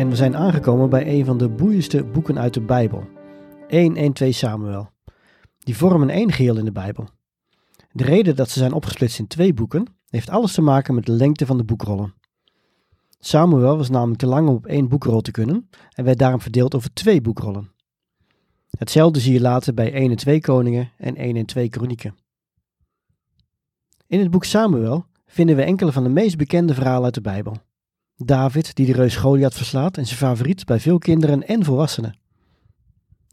En we zijn aangekomen bij een van de boeiendste boeken uit de Bijbel. 1 en 2 Samuel. Die vormen één geheel in de Bijbel. De reden dat ze zijn opgesplitst in twee boeken heeft alles te maken met de lengte van de boekrollen. Samuel was namelijk te lang om op één boekrol te kunnen en werd daarom verdeeld over twee boekrollen. Hetzelfde zie je later bij 1 en 2 Koningen en 1 en 2 Kronieken. In het boek Samuel vinden we enkele van de meest bekende verhalen uit de Bijbel. David die de reus Goliath verslaat en zijn favoriet bij veel kinderen en volwassenen.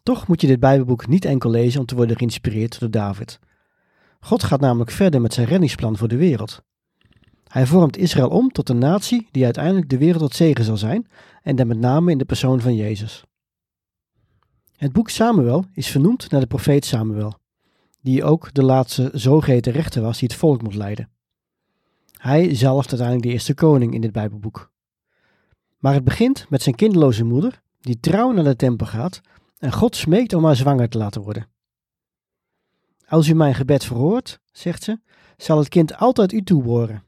Toch moet je dit Bijbelboek niet enkel lezen om te worden geïnspireerd door David. God gaat namelijk verder met zijn reddingsplan voor de wereld. Hij vormt Israël om tot een natie die uiteindelijk de wereld tot zegen zal zijn en dan met name in de persoon van Jezus. Het boek Samuel is vernoemd naar de profeet Samuel, die ook de laatste zogeheten rechter was die het volk moet leiden. Hij zalft uiteindelijk de eerste koning in dit Bijbelboek. Maar het begint met zijn kinderloze moeder, die trouw naar de tempel gaat en God smeekt om haar zwanger te laten worden. Als u mijn gebed verhoort, zegt ze, zal het kind altijd u toebehoren.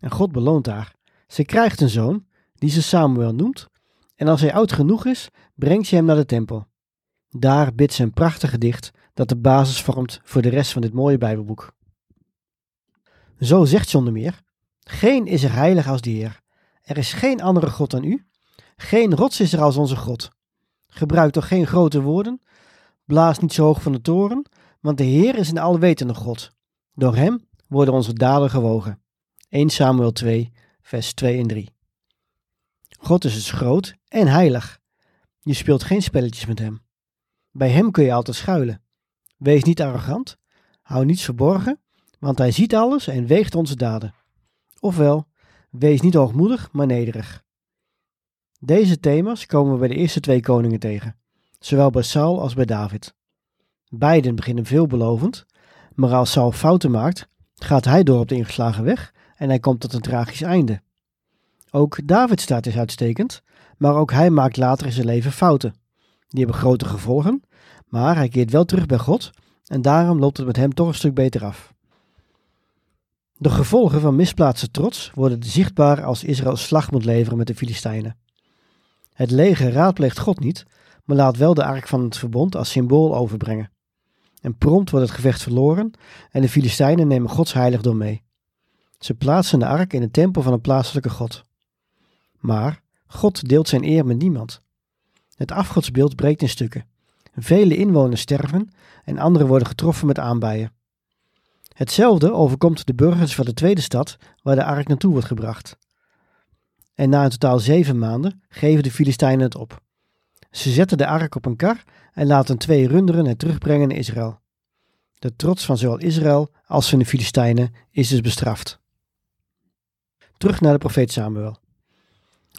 En God beloont haar. Ze krijgt een zoon, die ze Samuel noemt, en als hij oud genoeg is, brengt ze hem naar de tempel. Daar bidt ze een prachtig gedicht dat de basis vormt voor de rest van dit mooie Bijbelboek. Zo zegt ze onder meer: Geen is er heilig als de Heer. Er is geen andere God dan u. Geen rots is er als onze God. Gebruik toch geen grote woorden. Blaas niet zo hoog van de toren, want de Heer is een alwetende God. Door hem worden onze daden gewogen. 1 Samuel 2, vers 2 en 3. God is dus groot en heilig. Je speelt geen spelletjes met hem. Bij hem kun je altijd schuilen. Wees niet arrogant, hou niets verborgen, want hij ziet alles en weegt onze daden. Ofwel, Wees niet hoogmoedig, maar nederig. Deze thema's komen we bij de eerste twee koningen tegen, zowel bij Saul als bij David. Beiden beginnen veelbelovend, maar als Saul fouten maakt, gaat hij door op de ingeslagen weg en hij komt tot een tragisch einde. Ook David staat is uitstekend, maar ook hij maakt later in zijn leven fouten. Die hebben grote gevolgen, maar hij keert wel terug bij God en daarom loopt het met hem toch een stuk beter af. De gevolgen van misplaatste trots worden zichtbaar als Israël slag moet leveren met de Filistijnen. Het leger raadpleegt God niet, maar laat wel de ark van het verbond als symbool overbrengen. En prompt wordt het gevecht verloren en de Filistijnen nemen Gods heiligdom mee. Ze plaatsen de ark in de tempel van een plaatselijke god. Maar God deelt zijn eer met niemand. Het afgodsbeeld breekt in stukken. Vele inwoners sterven en anderen worden getroffen met aanbijen. Hetzelfde overkomt de burgers van de tweede stad waar de ark naartoe wordt gebracht. En na in totaal zeven maanden geven de Filistijnen het op. Ze zetten de ark op een kar en laten twee runderen het terugbrengen naar Israël. De trots van zowel Israël als van de Filistijnen is dus bestraft. Terug naar de profeet Samuel.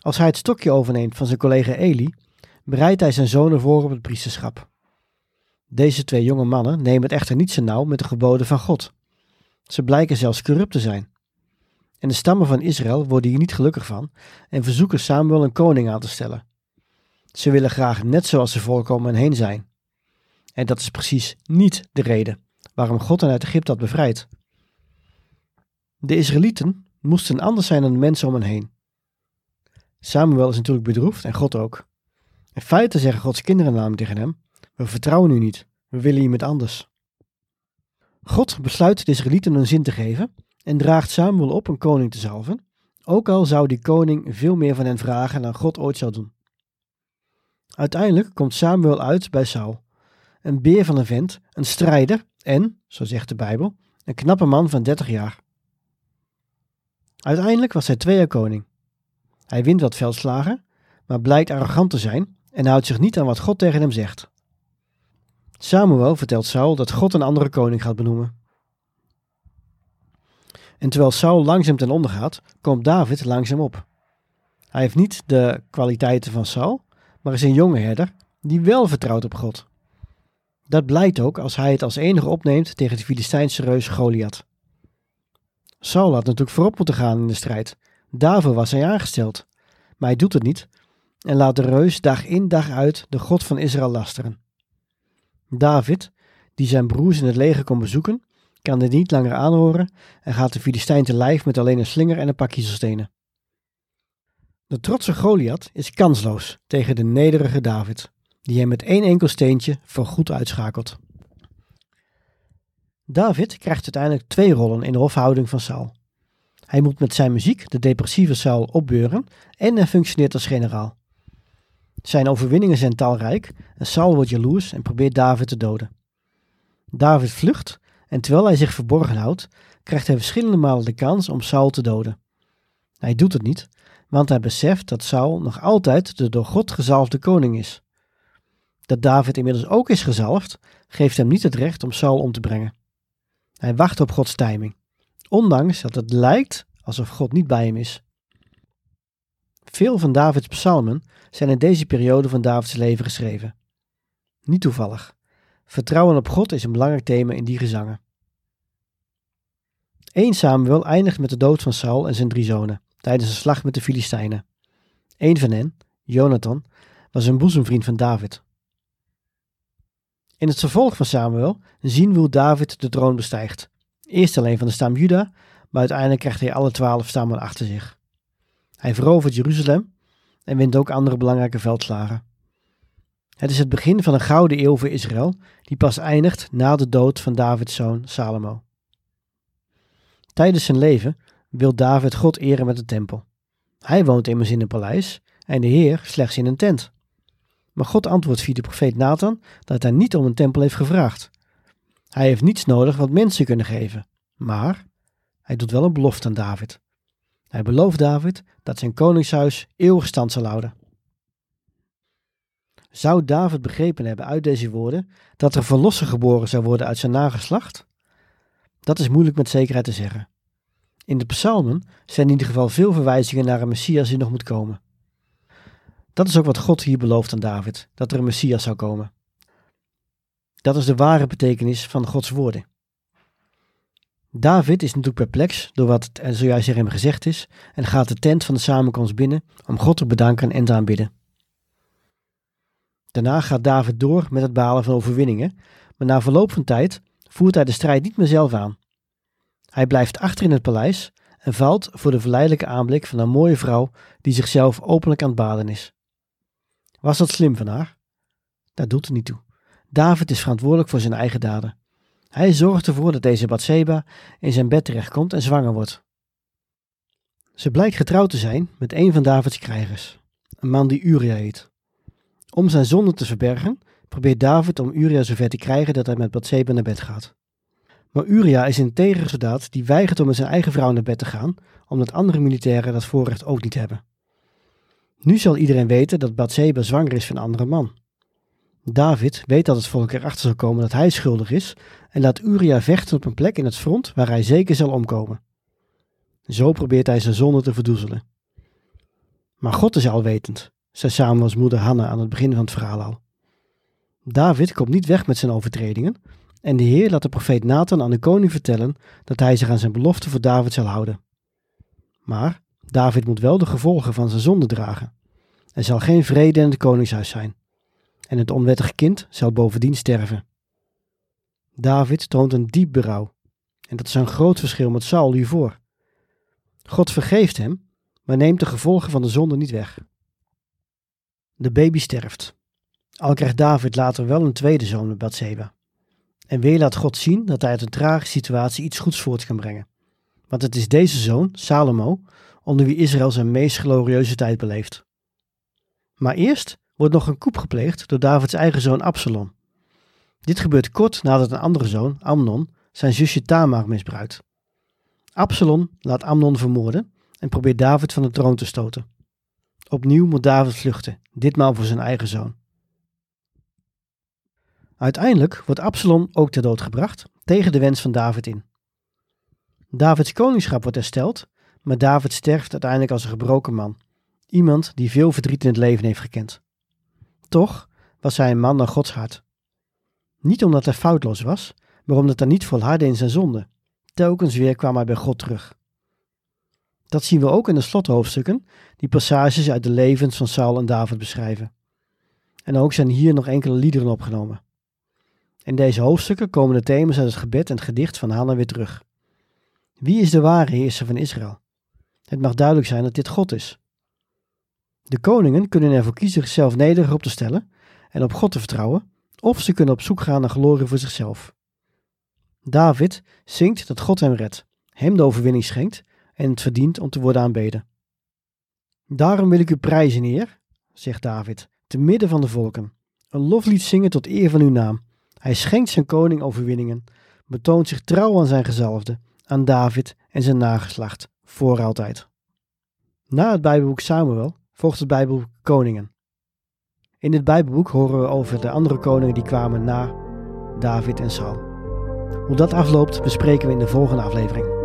Als hij het stokje overneemt van zijn collega Eli, bereidt hij zijn zonen voor op het priesterschap. Deze twee jonge mannen nemen het echter niet zo nauw met de geboden van God. Ze blijken zelfs corrupt te zijn. En de stammen van Israël worden hier niet gelukkig van en verzoeken Samuel een koning aan te stellen. Ze willen graag net zoals ze voorkomen heen zijn. En dat is precies niet de reden waarom God hen uit Egypte had bevrijd. De Israëlieten moesten anders zijn dan de mensen om hen heen. Samuel is natuurlijk bedroefd en God ook. In feite zeggen Gods kinderen namelijk tegen hem: We vertrouwen u niet, we willen iemand anders. God besluit de Israëlieten een zin te geven en draagt Samuel op een koning te zalven, ook al zou die koning veel meer van hen vragen dan God ooit zou doen. Uiteindelijk komt Samuel uit bij Saul. Een beer van een vent, een strijder en, zo zegt de Bijbel, een knappe man van 30 jaar. Uiteindelijk was hij twee jaar koning. Hij wint wat veldslagen, maar blijkt arrogant te zijn en houdt zich niet aan wat God tegen hem zegt. Samuel vertelt Saul dat God een andere koning gaat benoemen. En terwijl Saul langzaam ten onder gaat, komt David langzaam op. Hij heeft niet de kwaliteiten van Saul, maar is een jonge herder die wel vertrouwt op God. Dat blijkt ook als hij het als enige opneemt tegen de Filistijnse reus Goliath. Saul had natuurlijk voorop moeten gaan in de strijd. Daarvoor was hij aangesteld. Maar hij doet het niet en laat de reus dag in dag uit de God van Israël lasteren. David, die zijn broers in het leger kon bezoeken, kan dit niet langer aanhoren en gaat de Filistijn te lijf met alleen een slinger en een pak kiezelstenen. De trotse Goliath is kansloos tegen de nederige David, die hem met één enkel steentje voor goed uitschakelt. David krijgt uiteindelijk twee rollen in de hofhouding van Saul. Hij moet met zijn muziek de depressieve Saul opbeuren en hij functioneert als generaal. Zijn overwinningen zijn talrijk en Saul wordt jaloers en probeert David te doden. David vlucht en terwijl hij zich verborgen houdt, krijgt hij verschillende malen de kans om Saul te doden. Hij doet het niet, want hij beseft dat Saul nog altijd de door God gezalfde koning is. Dat David inmiddels ook is gezalfd, geeft hem niet het recht om Saul om te brengen. Hij wacht op Gods timing, ondanks dat het lijkt alsof God niet bij hem is. Veel van Davids psalmen zijn in deze periode van Davids leven geschreven. Niet toevallig. Vertrouwen op God is een belangrijk thema in die gezangen. 1 Samuel eindigt met de dood van Saul en zijn drie zonen tijdens een slag met de Filistijnen. Een van hen, Jonathan, was een boezemvriend van David. In het vervolg van Samuel zien we hoe David de troon bestijgt. Eerst alleen van de stam Juda, maar uiteindelijk krijgt hij alle twaalf stammen achter zich. Hij verovert Jeruzalem en wint ook andere belangrijke veldslagen. Het is het begin van een gouden eeuw voor Israël, die pas eindigt na de dood van Davids zoon Salomo. Tijdens zijn leven wil David God eren met de tempel. Hij woont immers in een paleis en de Heer slechts in een tent. Maar God antwoordt via de profeet Nathan dat hij niet om een tempel heeft gevraagd. Hij heeft niets nodig wat mensen kunnen geven, maar hij doet wel een belofte aan David. Hij belooft David dat zijn koningshuis eeuwig stand zal houden. Zou David begrepen hebben uit deze woorden dat er verlosser geboren zou worden uit zijn nageslacht? Dat is moeilijk met zekerheid te zeggen. In de psalmen zijn in ieder geval veel verwijzingen naar een Messias die nog moet komen. Dat is ook wat God hier belooft aan David, dat er een Messias zou komen. Dat is de ware betekenis van Gods woorden. David is natuurlijk perplex door wat zojuist er hem gezegd is en gaat de tent van de samenkomst binnen om God te bedanken en te aanbidden. Daarna gaat David door met het balen van overwinningen, maar na verloop van tijd voert hij de strijd niet meer zelf aan. Hij blijft achter in het paleis en valt voor de verleidelijke aanblik van een mooie vrouw die zichzelf openlijk aan het baden is. Was dat slim van haar? Dat doet er niet toe. David is verantwoordelijk voor zijn eigen daden. Hij zorgt ervoor dat deze Bathseba in zijn bed terechtkomt en zwanger wordt. Ze blijkt getrouwd te zijn met een van Davids krijgers, een man die Uria heet. Om zijn zonde te verbergen, probeert David om Uria zover te krijgen dat hij met Bathseba naar bed gaat. Maar Uria is een tegensoldaat die weigert om met zijn eigen vrouw naar bed te gaan, omdat andere militairen dat voorrecht ook niet hebben. Nu zal iedereen weten dat Bathseba zwanger is van een andere man. David weet dat het volk erachter zal komen dat hij schuldig is en laat Uria vechten op een plek in het front waar hij zeker zal omkomen. Zo probeert hij zijn zonde te verdoezelen. Maar God is alwetend, zei Samuels moeder Hanna aan het begin van het verhaal al. David komt niet weg met zijn overtredingen en de Heer laat de profeet Nathan aan de koning vertellen dat hij zich aan zijn belofte voor David zal houden. Maar David moet wel de gevolgen van zijn zonde dragen. Er zal geen vrede in het koningshuis zijn. En het onwettige kind zal bovendien sterven. David toont een diep berouw. En dat is een groot verschil met Saul hiervoor. God vergeeft hem, maar neemt de gevolgen van de zonde niet weg. De baby sterft. Al krijgt David later wel een tweede zoon met Bathseba. En weer laat God zien dat hij uit een trage situatie iets goeds voort kan brengen. Want het is deze zoon, Salomo, onder wie Israël zijn meest glorieuze tijd beleeft. Maar eerst wordt nog een koep gepleegd door Davids eigen zoon Absalom. Dit gebeurt kort nadat een andere zoon, Amnon, zijn zusje Tamar misbruikt. Absalom laat Amnon vermoorden en probeert David van de troon te stoten. Opnieuw moet David vluchten, ditmaal voor zijn eigen zoon. Uiteindelijk wordt Absalom ook ter dood gebracht, tegen de wens van David in. Davids koningschap wordt hersteld, maar David sterft uiteindelijk als een gebroken man, iemand die veel verdriet in het leven heeft gekend. Toch was hij een man naar Gods hart. Niet omdat hij foutloos was, maar omdat hij niet volhardde in zijn zonde. Telkens weer kwam hij bij God terug. Dat zien we ook in de slothoofdstukken, die passages uit de levens van Saul en David beschrijven. En ook zijn hier nog enkele liederen opgenomen. In deze hoofdstukken komen de thema's uit het gebed en het gedicht van Hanna weer terug. Wie is de ware heerser van Israël? Het mag duidelijk zijn dat dit God is. De koningen kunnen ervoor kiezen zichzelf nederig op te stellen en op God te vertrouwen, of ze kunnen op zoek gaan naar glorie voor zichzelf. David zingt dat God hem redt, hem de overwinning schenkt en het verdient om te worden aanbeden. Daarom wil ik u prijzen, Heer, zegt David, te midden van de volken, een loflied zingen tot eer van uw naam. Hij schenkt zijn koning overwinningen, betoont zich trouw aan zijn gezalfde, aan David en zijn nageslacht, voor altijd. Na het Bijbelboek Samuel volgt het Bijbelboek Koningen. In dit Bijbelboek horen we over de andere koningen die kwamen na David en Saul. Hoe dat afloopt bespreken we in de volgende aflevering.